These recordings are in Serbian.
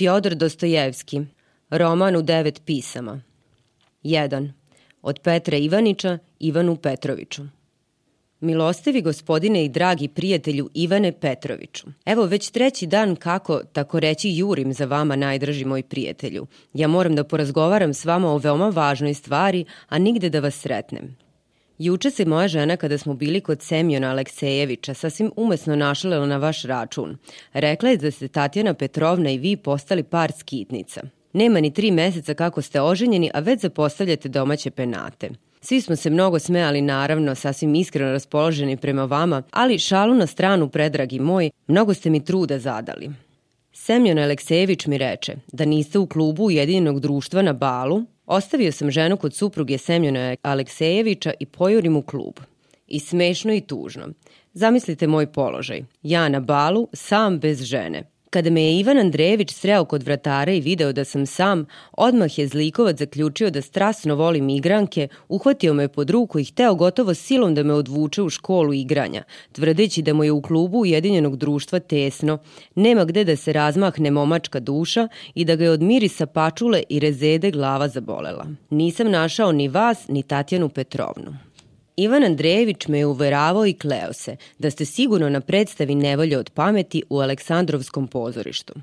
Fjodor Dostojevski, roman u devet pisama. 1. Od Petra Ivanića Ivanu Petroviću. Milostivi gospodine i dragi prijatelju Ivane Petroviću, evo već treći dan kako, tako reći, jurim za vama najdraži moj prijatelju. Ja moram da porazgovaram s vama o veoma važnoj stvari, a nigde da vas sretnem. Juče se moja žena kada smo bili kod Semjona Aleksejevića sasvim umesno našalila na vaš račun. Rekla je da ste Tatjana Petrovna i vi postali par skitnica. Nema ni tri meseca kako ste oženjeni, a već zapostavljate domaće penate. Svi smo se mnogo smejali, naravno, sasvim iskreno raspoloženi prema vama, ali šalu na stranu, predragi moj, mnogo ste mi truda zadali. Semjon Aleksejević mi reče da niste u klubu Ujedinjenog društva na balu, ostavio sam ženu kod supruge Semjona Aleksejevića i pojurim u klub. I smešno i tužno. Zamislite moj položaj. Ja na balu, sam bez žene. Kada me je Ivan Andrejević sreo kod vratara i video da sam sam, odmah je zlikovac zaključio da strasno volim igranke, uhvatio me pod ruku i hteo gotovo silom da me odvuče u školu igranja, tvrdeći da mu je u klubu Ujedinjenog društva tesno, nema gde da se razmahne momačka duša i da ga je od mirisa pačule i rezede glava zabolela. Nisam našao ni vas, ni Tatjanu Petrovnu. Ivan Andrejević me je uveravao i kleo se da ste sigurno na predstavi Nevolje od pameti u Aleksandrovskom pozorištu.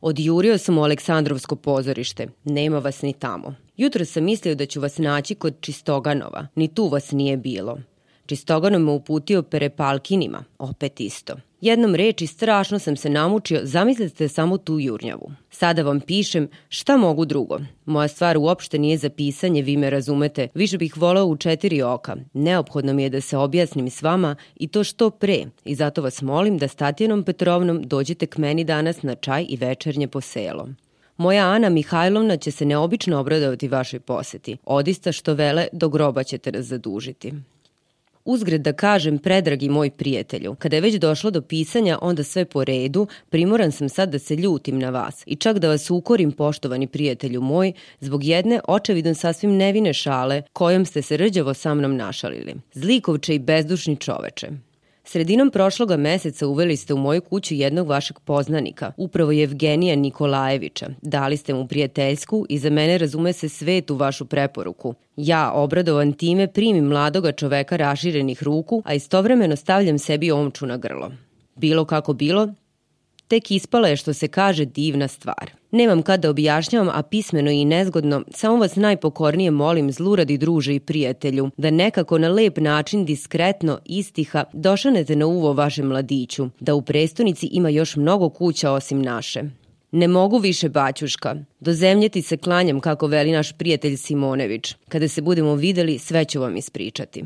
Odjurio sam u Aleksandrovsko pozorište, nema vas ni tamo. Jutro sam mislio da ću vas naći kod Čistoganova, ni tu vas nije bilo. Čistoganov me uputio perepalkinima, opet isto. Jednom reči strašno sam se namučio, zamislite samo tu jurnjavu. Sada vam pišem, šta mogu drugo? Moja stvar uopšte nije za pisanje, vi me razumete. Više bih volao u četiri oka. Neophodno mi je da se objasnim s vama i to što pre. I zato vas molim da s Tatjanom Petrovnom dođete k meni danas na čaj i večernje po selo. Moja Ana Mihajlovna će se neobično obradovati vašoj poseti. Odista što vele, do groba ćete nas zadužiti. Uzgred da kažem, predragi moj prijatelju, kada je već došlo do pisanja, onda sve po redu, primoran sam sad da se ljutim na vas i čak da vas ukorim, poštovani prijatelju moj, zbog jedne očevidno sasvim nevine šale kojom ste se rđavo sa mnom našalili. Zlikovče i bezdušni čoveče. Sredinom prošloga meseca uveli ste u moju kuću jednog vašeg poznanika, upravo Evgenija Nikolajevića. Dali ste mu prijateljsku i za mene razume se svet u vašu preporuku. Ja, obradovan time, primim mladoga čoveka raširenih ruku, a istovremeno stavljam sebi omču na grlo. Bilo kako bilo, tek ispala je što se kaže divna stvar. Nemam kad da objašnjavam, a pismeno i nezgodno, samo vas najpokornije molim, zluradi druže i prijatelju, da nekako na lep način, diskretno, istiha, došanete na uvo vašem mladiću, da u prestonici ima još mnogo kuća osim naše. Ne mogu više, baćuška. Do zemlje ti se klanjam, kako veli naš prijatelj Simonević. Kada se budemo videli, sve ću vam ispričati.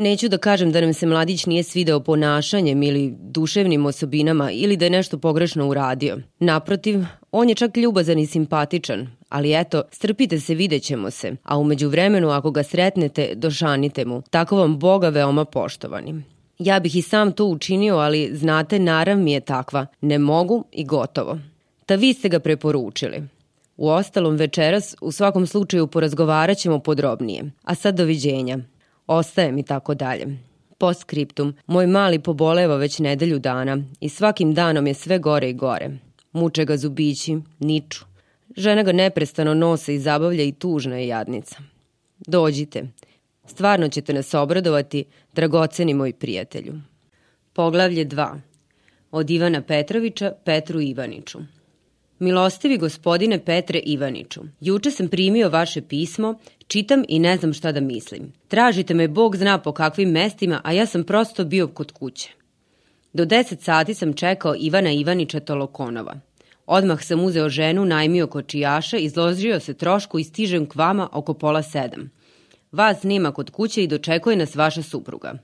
Neću da kažem da nam se mladić nije svideo ponašanjem ili duševnim osobinama ili da je nešto pogrešno uradio. Naprotiv, on je čak ljubazan i simpatičan, ali eto, strpite se, vidjet ćemo se, a umeđu vremenu ako ga sretnete, došanite mu. Tako vam Boga veoma poštovani. Ja bih i sam to učinio, ali znate, narav mi je takva. Ne mogu i gotovo. Ta vi ste ga preporučili. U ostalom večeras u svakom slučaju porazgovarat ćemo podrobnije. A sad doviđenja. Ostaje mi tako dalje. Postscriptum, moj mali poboleva već nedelju dana i svakim danom je sve gore i gore. Muče ga zubići, niču. Žena ga neprestano nose i zabavlja i tužna je jadnica. Dođite. Stvarno ćete nas obradovati, dragoceni moj prijatelju. Poglavlje 2. Od Ivana Petrovića Petru Ivaniću. Milostivi gospodine Petre Ivaniću, juče sam primio vaše pismo, čitam i ne znam šta da mislim. Tražite me, Bog zna po kakvim mestima, a ja sam prosto bio kod kuće. Do 10 sati sam čekao Ivana Ivanića Tolokonova. Odmah sam uzeo ženu, najmio kočijaša, izložio se trošku i stižem k vama oko pola sedam. Vas nema kod kuće i dočekuje nas vaša supruga.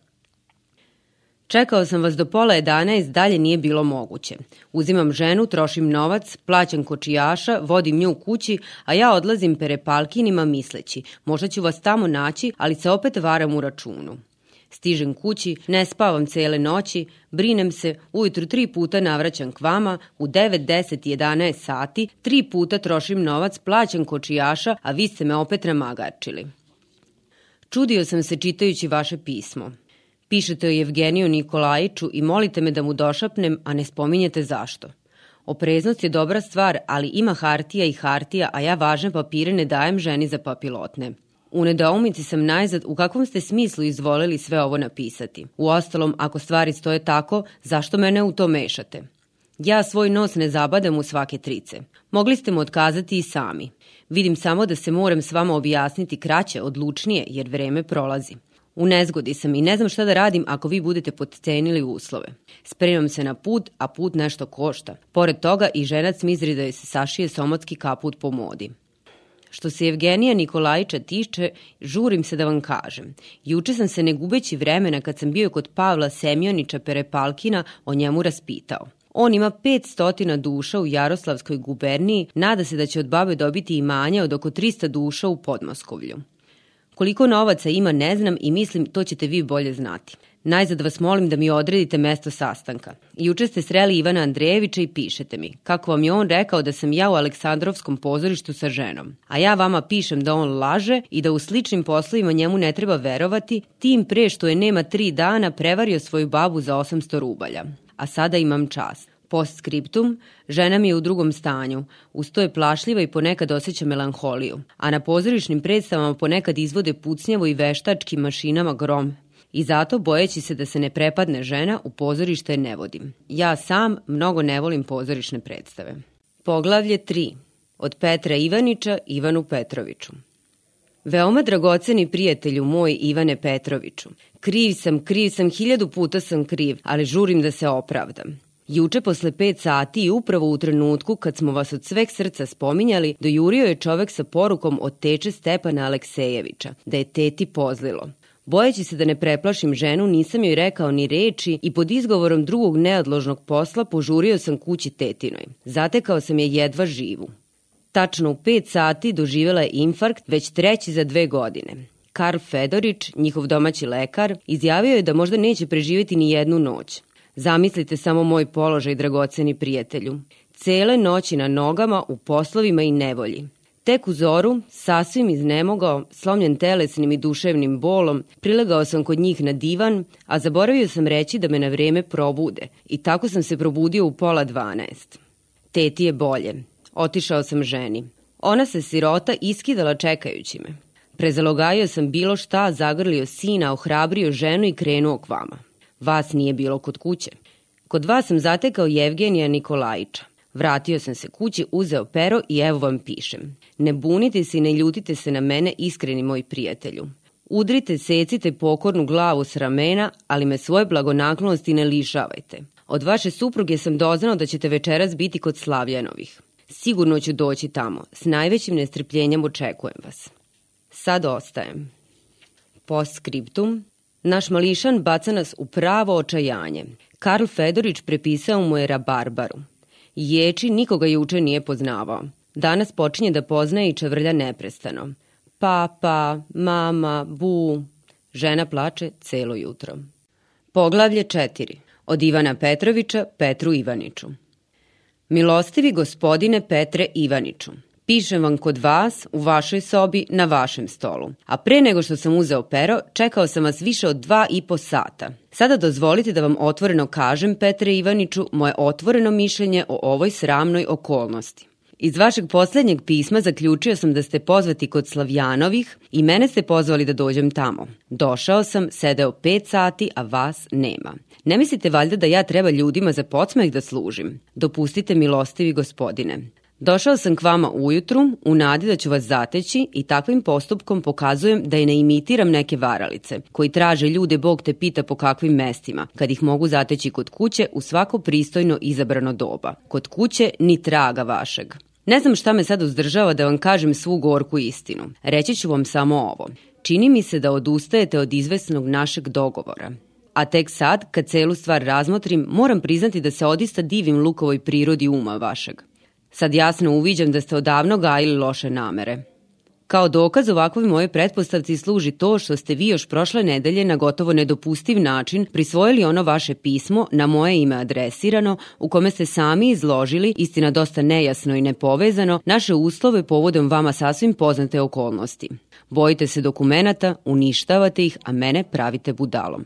Čekao sam vas do pola 11, dalje nije bilo moguće. Uzimam ženu, trošim novac, plaćam kočijaša, vodim nju kući, a ja odlazim perepalkinima misleći, možda ću vas tamo naći, ali se opet varam u računu. Stižem kući, ne spavam cele noći, brinem se, ujutru tri puta navraćam k vama, u 9, 10 11 sati, tri puta trošim novac, plaćam kočijaša, a vi ste me opet namagarčili. Čudio sam se čitajući vaše pismo. Pišete o Evgeniju Nikolajiću i molite me da mu došapnem, a ne spominjete zašto. Opreznost je dobra stvar, ali ima hartija i hartija, a ja važne papire ne dajem ženi za papilotne. U nedoumici sam najzad u kakvom ste smislu izvolili sve ovo napisati. U ostalom, ako stvari stoje tako, zašto mene u to mešate? Ja svoj nos ne zabadam u svake trice. Mogli ste mu otkazati i sami. Vidim samo da se moram s vama objasniti kraće, odlučnije, jer vreme prolazi. U nezgodi sam i ne znam šta da radim ako vi budete podcenili uslove. Spremam se na put, a put nešto košta. Pored toga i ženac mi izri da je se sašije somotski kaput po modi. Što se Evgenija Nikolajića tiče, žurim se da vam kažem. Juče sam se ne gubeći vremena kad sam bio kod Pavla Semjonića Perepalkina o njemu raspitao. On ima 500 duša u Jaroslavskoj guberniji, nada se da će od babe dobiti imanja od oko 300 duša u Podmoskovlju. Koliko novaca ima ne znam i mislim to ćete vi bolje znati. Najzad vas molim da mi odredite mesto sastanka. Juče ste sreli Ivana Andrejevića i pišete mi kako vam je on rekao da sam ja u Aleksandrovskom pozorištu sa ženom. A ja vama pišem da on laže i da u sličnim poslovima njemu ne treba verovati, tim pre što je nema tri dana prevario svoju babu za 800 rubalja. A sada imam čast. Postscriptum, žena mi je u drugom stanju, uz to je plašljiva i ponekad osjeća melanholiju, a na pozorišnim predstavama ponekad izvode pucnjavo i veštačkim mašinama grom. I zato, bojeći se da se ne prepadne žena, u pozorište ne vodim. Ja sam mnogo ne volim pozorišne predstave. Poglavlje 3. Od Petra Ivanića Ivanu Petroviću. Veoma dragoceni prijatelju moj Ivane Petroviću. Kriv sam, kriv sam, hiljadu puta sam kriv, ali žurim da se opravdam. Juče posle pet sati i upravo u trenutku kad smo vas od sveg srca spominjali, dojurio je čovek sa porukom od teče Stepana Aleksejevića, da je teti pozlilo. Bojeći se da ne preplašim ženu, nisam joj rekao ni reči i pod izgovorom drugog neodložnog posla požurio sam kući tetinoj. Zatekao sam je jedva živu. Tačno u pet sati doživela je infarkt, već treći za dve godine. Karl Fedorić, njihov domaći lekar, izjavio je da možda neće preživeti ni jednu noć. Zamislite samo moj položaj, dragoceni prijatelju. Cele noći na nogama, u poslovima i nevolji. Tek u zoru, sasvim iznemogao, slomljen telesnim i duševnim bolom, prilegao sam kod njih na divan, a zaboravio sam reći da me na vreme probude i tako sam se probudio u pola dvanaest. Teti je bolje. Otišao sam ženi. Ona se sirota iskidala čekajući me. Prezalogajio sam bilo šta, zagrlio sina, ohrabrio ženu i krenuo k vama. Vas nije bilo kod kuće. Kod vas sam zatekao Jevgenija Nikolajića. Vratio sam se kući, uzeo pero i evo vam pišem. Ne bunite se i ne ljutite se na mene, iskreni moj prijatelju. Udrite, secite pokornu glavu s ramena, ali me svoje blagonaklonosti ne lišavajte. Od vaše supruge sam doznao da ćete večeras biti kod Slavljanovih. Sigurno ću doći tamo. S najvećim nestrpljenjem očekujem vas. Sad ostajem. Postscriptum. Naš mališan baca nas u pravo očajanje. Karl Fedorić prepisao mu je rabarbaru. Ječi nikoga juče nije poznavao. Danas počinje da poznaje i čevrlja neprestano. Papa, mama, bu. Žena plače celo jutro. Poglavlje 4. Od Ivana Petrovića Petru Ivaniću. Milostivi gospodine Petre Ivaniću, Pišem vam kod vas, u vašoj sobi, na vašem stolu. A pre nego što sam uzeo pero, čekao sam vas više od dva i po sata. Sada dozvolite da vam otvoreno kažem, Petre Ivaniću, moje otvoreno mišljenje o ovoj sramnoj okolnosti. Iz vašeg poslednjeg pisma zaključio sam da ste pozvati kod Slavjanovih i mene ste pozvali da dođem tamo. Došao sam, sedeo pet sati, a vas nema. Ne mislite valjda da ja treba ljudima za podsmeh da služim? Dopustite milostivi gospodine. Došao sam k vama ujutru u nadi da ću vas zateći i takvim postupkom pokazujem da i ne imitiram neke varalice, koji traže ljude Bog te pita po kakvim mestima, kad ih mogu zateći kod kuće u svako pristojno izabrano doba. Kod kuće ni traga vašeg. Ne znam šta me sad uzdržava da vam kažem svu gorku istinu. Reći ću vam samo ovo. Čini mi se da odustajete od izvesnog našeg dogovora. A tek sad, kad celu stvar razmotrim, moram priznati da se odista divim lukovoj prirodi uma vašeg. Sad jasno uviđam da ste odavno gajili loše namere. Kao dokaz ovakvoj moje pretpostavci služi to što ste vi još prošle nedelje na gotovo nedopustiv način prisvojili ono vaše pismo na moje ime adresirano u kome ste sami izložili, istina dosta nejasno i nepovezano, naše uslove povodom vama sasvim poznate okolnosti. Bojite se dokumenata, uništavate ih, a mene pravite budalom.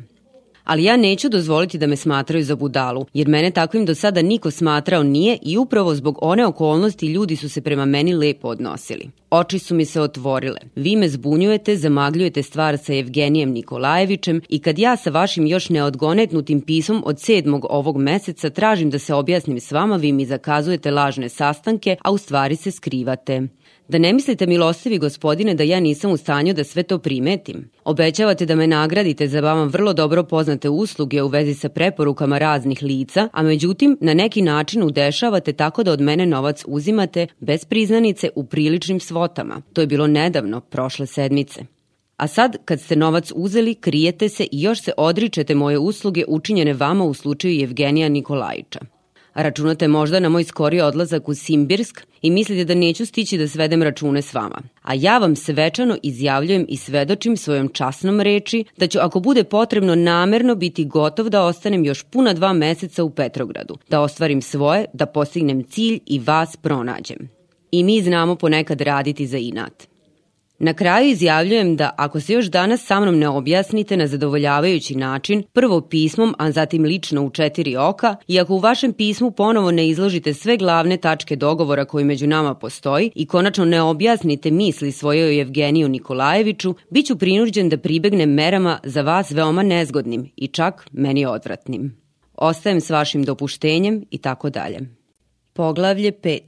Ali ja neću dozvoliti da me smatraju za budalu, jer mene takvim do sada niko smatrao nije i upravo zbog one okolnosti ljudi su se prema meni lepo odnosili. Oči su mi se otvorile. Vi me zbunjujete, zamagljujete stvar sa Evgenijem Nikolajevićem i kad ja sa vašim još neodgonetnutim pismom od sedmog ovog meseca tražim da se objasnim s vama, vi mi zakazujete lažne sastanke, a u stvari se skrivate. Da ne mislite, milostivi gospodine, da ja nisam u stanju da sve to primetim. Obećavate da me nagradite za vama vrlo dobro poznate usluge u vezi sa preporukama raznih lica, a međutim na neki način udešavate tako da od mene novac uzimate bez priznanice u priličnim svotama. To je bilo nedavno, prošle sedmice. A sad, kad ste novac uzeli, krijete se i još se odričete moje usluge učinjene vama u slučaju Evgenija Nikolajića. Računate možda na moj skori odlazak u Simbirsk i mislite da neću stići da svedem račune s vama. A ja vam svečano izjavljujem i svedočim svojom časnom reči da ću ako bude potrebno namerno biti gotov da ostanem još puna dva meseca u Petrogradu, da ostvarim svoje, da postignem cilj i vas pronađem. I mi znamo ponekad raditi za inat. Na kraju izjavljujem da ako se još danas sa mnom ne objasnite na zadovoljavajući način, prvo pismom, a zatim lično u četiri oka, i ako u vašem pismu ponovo ne izložite sve glavne tačke dogovora koji među nama postoji i konačno ne objasnite misli svojoj Evgeniju Nikolajeviću, bit ću prinuđen da pribegnem merama za vas veoma nezgodnim i čak meni odvratnim. Ostajem s vašim dopuštenjem i tako dalje. Poglavlje 5.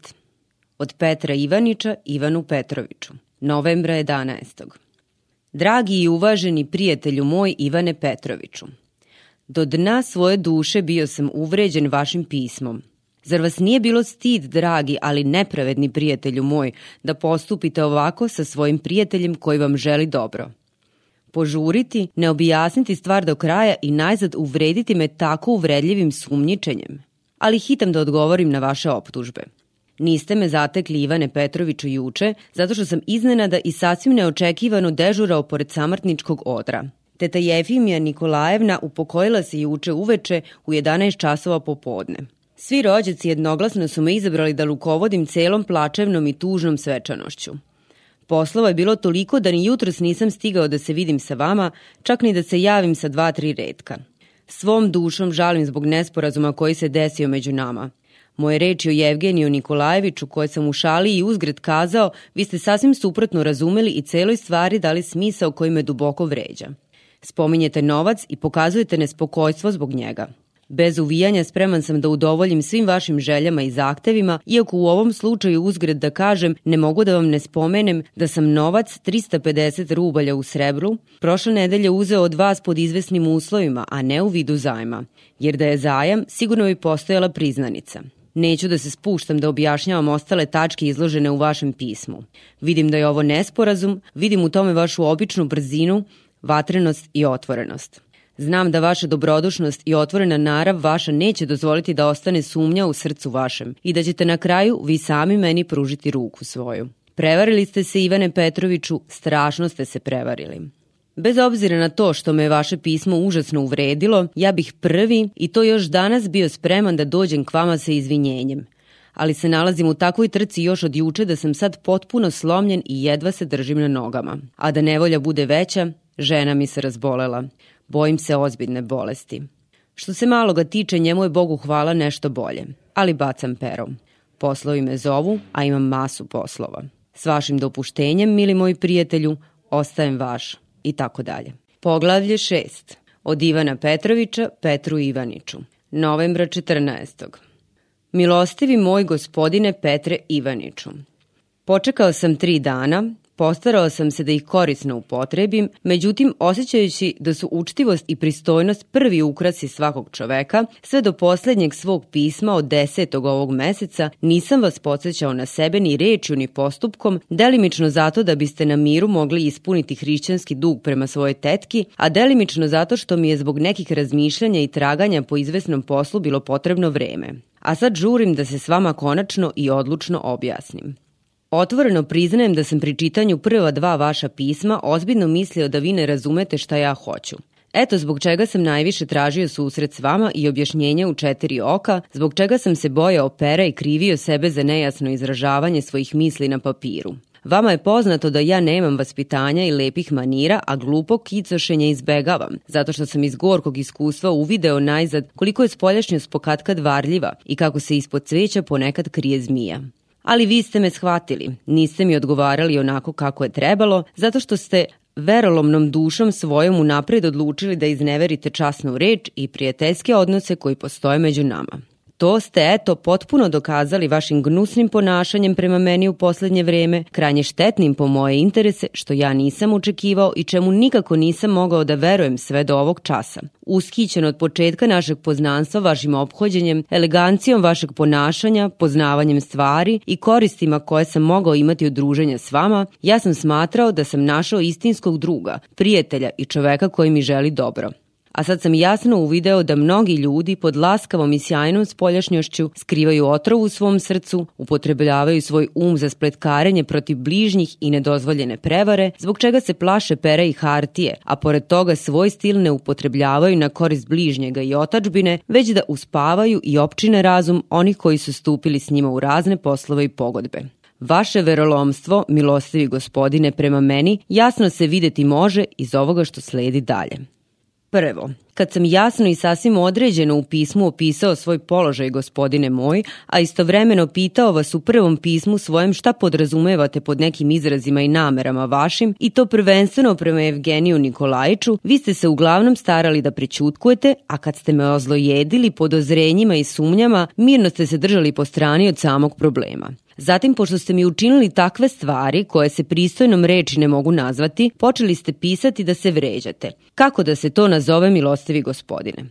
Od Petra Ivanića Ivanu Petroviću novembra 11. Dragi i uvaženi prijatelju moj Ivane Petroviću, do dna svoje duše bio sam uvređen vašim pismom. Zar vas nije bilo stid, dragi, ali nepravedni prijatelju moj, da postupite ovako sa svojim prijateljem koji vam želi dobro? Požuriti, ne objasniti stvar do kraja i najzad uvrediti me tako uvredljivim sumnjičenjem. Ali hitam da odgovorim na vaše optužbe. Niste me zatekli Ivane Petroviću juče, zato što sam iznenada i sasvim neočekivano dežurao pored samrtničkog odra. Teta Jefimija Nikolajevna upokojila se juče uveče u 11 časova popodne. Svi rođaci jednoglasno su me izabrali da lukovodim celom plačevnom i tužnom svečanošću. Poslova je bilo toliko da ni jutros nisam stigao da se vidim sa vama, čak ni da se javim sa dva, tri redka. Svom dušom žalim zbog nesporazuma koji se desio među nama – Moje reči o Jevgeniju Nikolajeviću koje sam u šali i uzgred kazao, vi ste sasvim suprotno razumeli i celoj stvari dali smisao koji me duboko vređa. Spominjete novac i pokazujete nespokojstvo zbog njega. Bez uvijanja spreman sam da udovoljim svim vašim željama i zahtevima, iako u ovom slučaju uzgred da kažem ne mogu da vam ne spomenem da sam novac 350 rubalja u srebru prošle nedelje uzeo od vas pod izvesnim uslovima, a ne u vidu zajma, jer da je zajam sigurno bi postojala priznanica. Neću da se spuštam da objašnjavam ostale tačke izložene u vašem pismu. Vidim da je ovo nesporazum, vidim u tome vašu običnu brzinu, vatrenost i otvorenost. Znam da vaša dobrodušnost i otvorena narav vaša neće dozvoliti da ostane sumnja u srcu vašem i da ćete na kraju vi sami meni pružiti ruku svoju. Prevarili ste se Ivane Petroviću, strašno ste se prevarili. Bez obzira na to što me vaše pismo užasno uvredilo, ja bih prvi i to još danas bio spreman da dođem k vama sa izvinjenjem. Ali se nalazim u takvoj trci još od juče da sam sad potpuno slomljen i jedva se držim na nogama. A da nevolja bude veća, žena mi se razbolela. Bojim se ozbiljne bolesti. Što se maloga tiče, njemu je Bogu hvala nešto bolje. Ali bacam perom. Poslovi me zovu, a imam masu poslova. S vašim dopuštenjem, mili moji prijatelju, ostajem vaš i tako dalje. Poglavlje 6. Od Ivana Petrovića Petru Ivaniću. Novembra 14. Milostivi moj gospodine Petre Ivaniću. Počekao sam tri dana, Postarao sam se da ih korisno upotrebim, međutim, osjećajući da su učtivost i pristojnost prvi ukrasi svakog čoveka, sve do poslednjeg svog pisma od desetog ovog meseca nisam vas podsjećao na sebe ni rečju ni postupkom, delimično zato da biste na miru mogli ispuniti hrišćanski dug prema svojoj tetki, a delimično zato što mi je zbog nekih razmišljanja i traganja po izvesnom poslu bilo potrebno vreme. A sad žurim da se s vama konačno i odlučno objasnim. Otvoreno priznajem da sam pri čitanju prva dva vaša pisma ozbiljno mislio da vi ne razumete šta ja hoću. Eto zbog čega sam najviše tražio susret s vama i objašnjenje u četiri oka, zbog čega sam se bojao pera i krivio sebe za nejasno izražavanje svojih misli na papiru. Vama je poznato da ja nemam vaspitanja i lepih manira, a glupo kicošenje izbegavam, zato što sam iz gorkog iskustva uvideo najzad koliko je spoljašnjost pokatkad varljiva i kako se ispod cveća ponekad krije zmija. Ali vi ste me shvatili, niste mi odgovarali onako kako je trebalo, zato što ste verolomnom dušom svojom unapred odlučili da izneverite časnu reč i prijateljske odnose koji postoje među nama. To ste, eto, potpuno dokazali vašim gnusnim ponašanjem prema meni u poslednje vreme, krajnje štetnim po moje interese, što ja nisam očekivao i čemu nikako nisam mogao da verujem sve do ovog časa. Uskićen od početka našeg poznanstva vašim obhođenjem, elegancijom vašeg ponašanja, poznavanjem stvari i koristima koje sam mogao imati od druženja s vama, ja sam smatrao da sam našao istinskog druga, prijatelja i čoveka koji mi želi dobro a sad sam jasno uvideo da mnogi ljudi pod laskavom i sjajnom spoljašnjošću skrivaju otrov u svom srcu, upotrebljavaju svoj um za spletkarenje protiv bližnjih i nedozvoljene prevare, zbog čega se plaše pere i hartije, a pored toga svoj stil ne upotrebljavaju na korist bližnjega i otačbine, već da uspavaju i opčine razum onih koji su stupili s njima u razne poslove i pogodbe. Vaše verolomstvo, milostivi gospodine, prema meni, jasno se videti može iz ovoga što sledi dalje. Prvo, kad sam jasno i sasvim određeno u pismu opisao svoj položaj gospodine moj, a istovremeno pitao vas u prvom pismu svojem šta podrazumevate pod nekim izrazima i namerama vašim, i to prvenstveno prema Evgeniju Nikolajiću, vi ste se uglavnom starali da prećutkujete, a kad ste me ozlojedili podozrenjima i sumnjama, mirno ste se držali po strani od samog problema. Zatim, pošto ste mi učinili takve stvari koje se pristojnom reči ne mogu nazvati, počeli ste pisati da se vređate. Kako da se to nazove milostivi gospodine?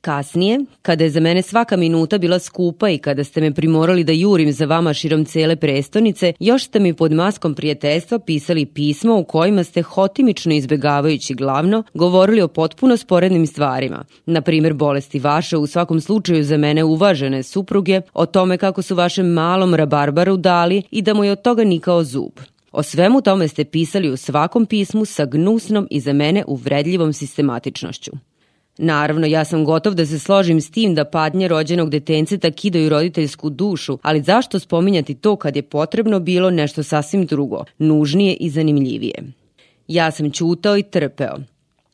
Kasnije, kada je za mene svaka minuta bila skupa i kada ste me primorali da jurim za vama širom cele prestonice, još ste mi pod maskom prijateljstva pisali pismo u kojima ste hotimično izbegavajući glavno govorili o potpuno sporednim stvarima, na primjer bolesti vaše u svakom slučaju za mene uvažene supruge, o tome kako su vašem malom rabarbaru dali i da mu je od toga nikao zub. O svemu tome ste pisali u svakom pismu sa gnusnom i za mene uvredljivom sistematičnošću. Naravno, ja sam gotov da se složim s tim da padnje rođenog detenceta kidaju roditeljsku dušu, ali zašto spominjati to kad je potrebno bilo nešto sasvim drugo, nužnije i zanimljivije? Ja sam ćutao i trpeo,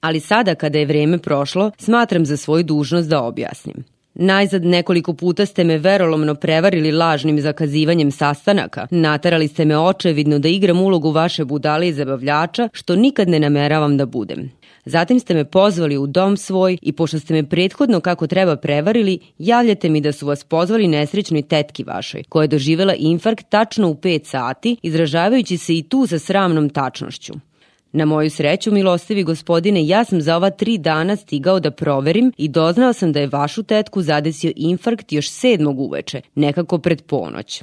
ali sada kada je vreme prošlo, smatram za svoju dužnost da objasnim. Najzad nekoliko puta ste me verolomno prevarili lažnim zakazivanjem sastanaka, natarali ste me očevidno da igram ulogu vaše budale i zabavljača, što nikad ne nameravam da budem. Zatim ste me pozvali u dom svoj i pošto ste me prethodno kako treba prevarili, javljate mi da su vas pozvali nesrećnoj tetki vašoj, koja je doživela infarkt tačno u 5 sati, izražavajući se i tu sa sramnom tačnošću. Na moju sreću, milostivi gospodine, ja sam za ova tri dana stigao da proverim i doznao sam da je vašu tetku zadesio infarkt još sedmog uveče, nekako pred ponoć.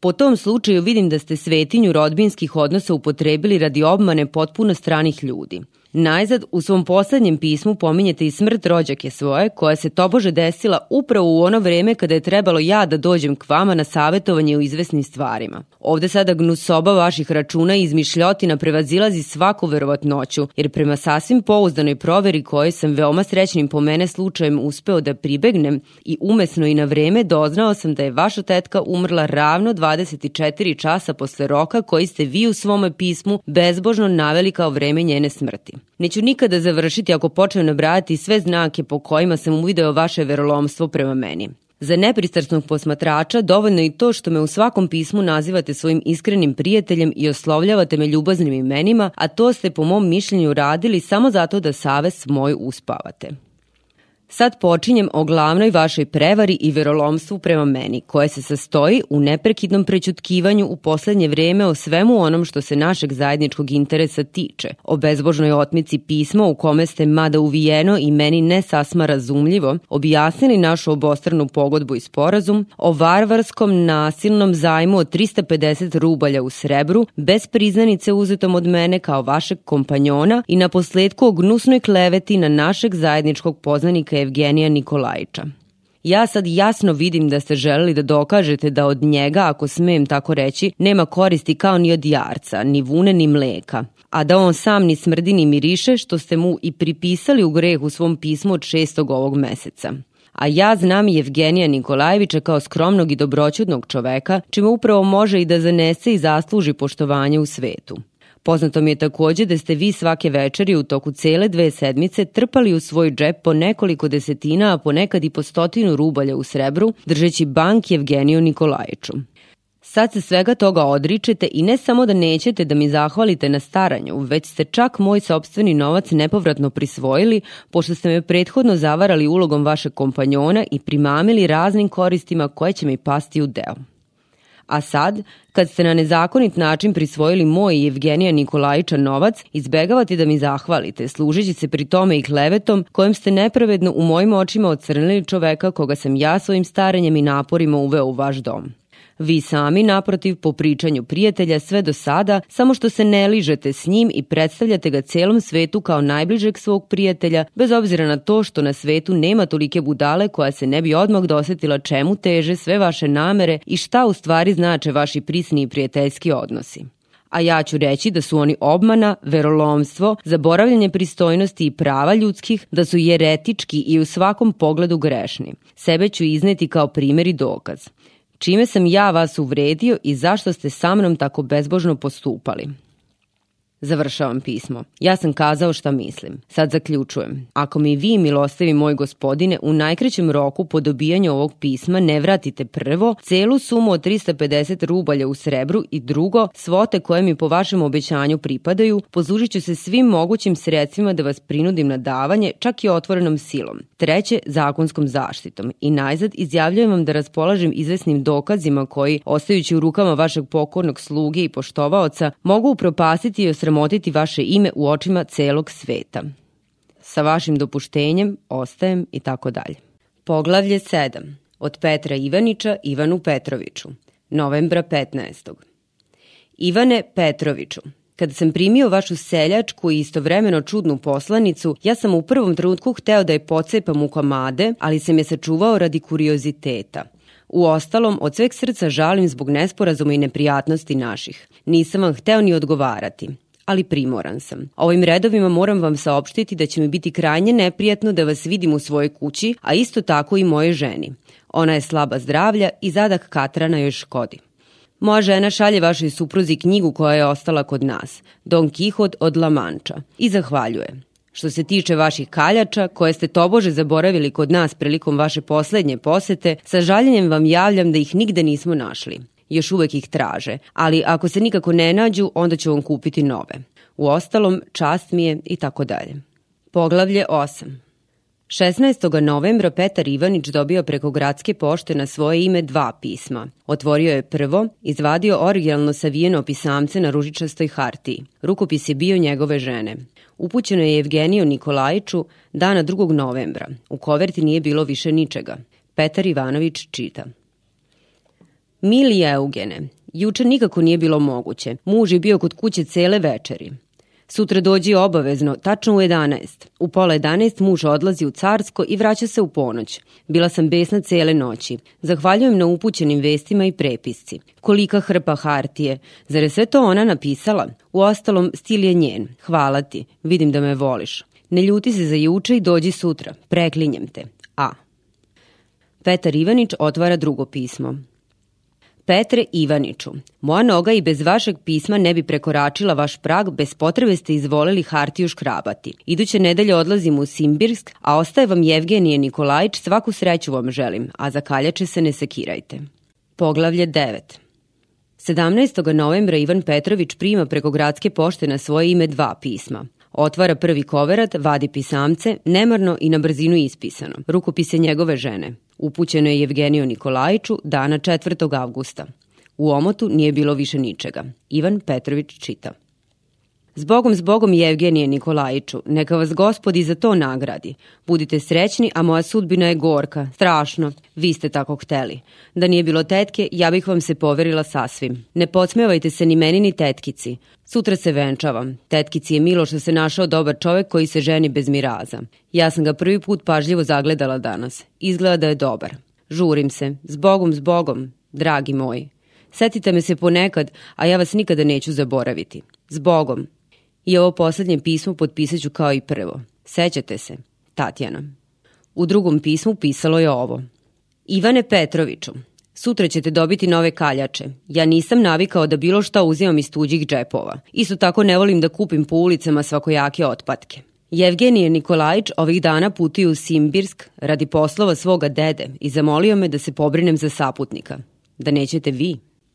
Po tom slučaju vidim da ste svetinju rodbinskih odnosa upotrebili radi obmane potpuno stranih ljudi – Najzad, u svom poslednjem pismu pominjete i smrt rođake svoje, koja se tobože desila upravo u ono vreme kada je trebalo ja da dođem k vama na savetovanje u izvesnim stvarima. Ovde sada gnusoba vaših računa i izmišljotina prevazilazi svaku verovatnoću, jer prema sasvim pouzdanoj proveri koje sam veoma srećnim po mene slučajem uspeo da pribegnem i umesno i na vreme doznao sam da je vaša tetka umrla ravno 24 časa posle roka koji ste vi u svome pismu bezbožno naveli kao vreme njene smrti. Neću nikada završiti ako počnem nabrajati sve znake po kojima sam uvideo vaše verolomstvo prema meni. Za nepristrasnog posmatrača dovoljno je i to što me u svakom pismu nazivate svojim iskrenim prijateljem i oslovljavate me ljubaznim imenima, a to ste po mom mišljenju radili samo zato da saves moj uspavate. Sad počinjem o glavnoj vašoj prevari i verolomstvu prema meni, koje se sastoji u neprekidnom prećutkivanju u poslednje vreme o svemu onom što se našeg zajedničkog interesa tiče, o bezbožnoj otmici pisma u kome ste, mada uvijeno i meni ne sasma razumljivo, objasnili našu obostranu pogodbu i sporazum, o varvarskom nasilnom zajmu od 350 rubalja u srebru, bez priznanice uzetom od mene kao vašeg kompanjona i na posledku o gnusnoj kleveti na našeg zajedničkog poznanika Evgenija Nikolajića. Ja sad jasno vidim da ste želeli da dokažete da od njega, ako smem tako reći, nema koristi kao ni od jarca, ni vune, ni mleka, a da on sam ni smrdi ni miriše, što ste mu i pripisali u greh u svom pismu od šestog ovog meseca. a ja znam Evgenija Nikolajevića kao skromnog i dobroćudnog čoveka, čime upravo može i da zanese i zasluži poštovanje u svetu. Poznato mi je takođe da ste vi svake večeri u toku cele dve sedmice trpali u svoj džep po nekoliko desetina, a ponekad i po stotinu rubalja u srebru, držeći bank Evgeniju Nikolajiću. Sad se svega toga odričete i ne samo da nećete da mi zahvalite na staranju, već ste čak moj sobstveni novac nepovratno prisvojili, pošto ste me prethodno zavarali ulogom vašeg kompanjona i primamili raznim koristima koje će mi pasti u deo. A sad, kad ste na nezakonit način prisvojili moj i Evgenija Nikolajića novac, izbegavate da mi zahvalite, služeći se pri tome i klevetom kojim ste nepravedno u mojim očima ocrnili čoveka koga sam ja svojim staranjem i naporima uveo u vaš dom. Vi sami, naprotiv, po pričanju prijatelja sve do sada, samo što se ne ližete s njim i predstavljate ga celom svetu kao najbližeg svog prijatelja, bez obzira na to što na svetu nema tolike budale koja se ne bi odmah dosetila čemu teže sve vaše namere i šta u stvari znače vaši prisni i prijateljski odnosi a ja ću reći da su oni obmana, verolomstvo, zaboravljanje pristojnosti i prava ljudskih, da su jeretički i u svakom pogledu grešni. Sebe ću izneti kao primjer i dokaz čime sam ja vas uvredio i zašto ste sa mnom tako bezbožno postupali. Završavam pismo. Ja sam kazao šta mislim. Sad zaključujem. Ako mi vi, milostivi moj gospodine, u najkraćem roku po dobijanju ovog pisma ne vratite prvo celu sumu od 350 rubalja u srebru i drugo, svote koje mi po vašem obećanju pripadaju, pozužit ću se svim mogućim sredstvima da vas prinudim na davanje, čak i otvorenom silom. Treće, zakonskom zaštitom. I najzad izjavljujem vam da raspolažem izvesnim dokazima koji, ostajući u rukama vašeg pokornog sluge i poštovaoca, mogu upropastiti i osramotiti osramotiti vaše ime u očima celog sveta. Sa vašim dopuštenjem ostajem i tako dalje. Poglavlje 7. Od Petra Ivanića Ivanu Petroviću. Novembra 15. Ivane Petroviću, Kada sam primio vašu seljačku i istovremeno čudnu poslanicu, ja sam u prvom trenutku hteo da je pocepam u komade, ali sam je sačuvao radi kurioziteta. U ostalom, od sveg srca žalim zbog nesporazuma i neprijatnosti naših. Nisam vam hteo ni odgovarati ali primoran sam. Ovim redovima moram vam saopštiti da će mi biti krajnje neprijatno da vas vidim u svojoj kući, a isto tako i moje ženi. Ona je slaba zdravlja i zadak Katrana joj škodi. Moja žena šalje vašoj supruzi knjigu koja je ostala kod nas, Don Quixote od La Mancha, i zahvaljuje. Što se tiče vaših kaljača, koje ste tobože zaboravili kod nas prilikom vaše poslednje posete, sa žaljenjem vam javljam da ih nigde nismo našli još uvek ih traže, ali ako se nikako ne nađu, onda ću vam kupiti nove. U ostalom, čast mi je i tako dalje. Poglavlje 8 16. novembra Petar Ivanić dobio preko gradske pošte na svoje ime dva pisma. Otvorio je prvo, izvadio originalno savijeno pisamce na ružičastoj hartiji. Rukopis je bio njegove žene. Upućeno je Evgeniju Nikolajiću dana 2. novembra. U koverti nije bilo više ničega. Petar Ivanović čita. Mili Eugene, juče nikako nije bilo moguće. Muž je bio kod kuće cele večeri. Sutra dođi obavezno, tačno u 11. U pola 11 muž odlazi u Carsko i vraća se u ponoć. Bila sam besna cele noći. Zahvaljujem na upućenim vestima i prepisci. Kolika hrpa hartije. Zar je sve to ona napisala? U ostalom, stil je njen. Hvala ti. Vidim da me voliš. Ne ljuti se za juče i dođi sutra. Preklinjem te. A. Petar Ivanić otvara drugo pismo. Petre Ivaniću, moja noga i bez vašeg pisma ne bi prekoračila vaš prag, bez potrebe ste izvolili hartiju škrabati. Iduće nedelje odlazim u Simbirsk, a ostaje vam Jevgenije Nikolajić, svaku sreću vam želim, a za kaljače se ne sekirajte. Poglavlje 9 17. novembra Ivan Petrović prima preko gradske pošte na svoje ime dva pisma. Otvara prvi koverat, vadi pisamce, nemarno i na brzinu ispisano. Rukopise njegove žene. Upućeno je Evgeniju Nikolajiću dana 4. avgusta. U omotu nije bilo više ničega. Ivan Petrović čita. Zbogom, zbogom Evgenije Nikolajiću, neka vas gospodi za to nagradi. Budite srećni, a moja sudbina je gorka, strašno. Vi ste tako hteli. Da nije bilo tetke, ja bih vam se poverila sasvim. Ne podsmevajte se ni meni ni tetkici. Sutra se venčavam. Tetkici je milo što se našao dobar čovek koji se ženi bez miraza. Ja sam ga prvi put pažljivo zagledala danas. Izgleda da je dobar. Žurim se. Zbogom, zbogom, dragi moji. Setite me se ponekad, a ja vas nikada neću zaboraviti. Zbogom, I ovo poslednje pismo potpisat ću kao i prvo. Sećate se, Tatjana. U drugom pismu pisalo je ovo. Ivane Petroviću, Sutra ćete dobiti nove kaljače. Ja nisam navikao da bilo šta uzimam iz tuđih džepova. Isto tako ne volim da kupim po ulicama svakojake otpatke. Jevgenije Nikolajić ovih dana putuje u Simbirsk radi poslova svoga dede i zamolio me da se pobrinem za saputnika. Da nećete vi.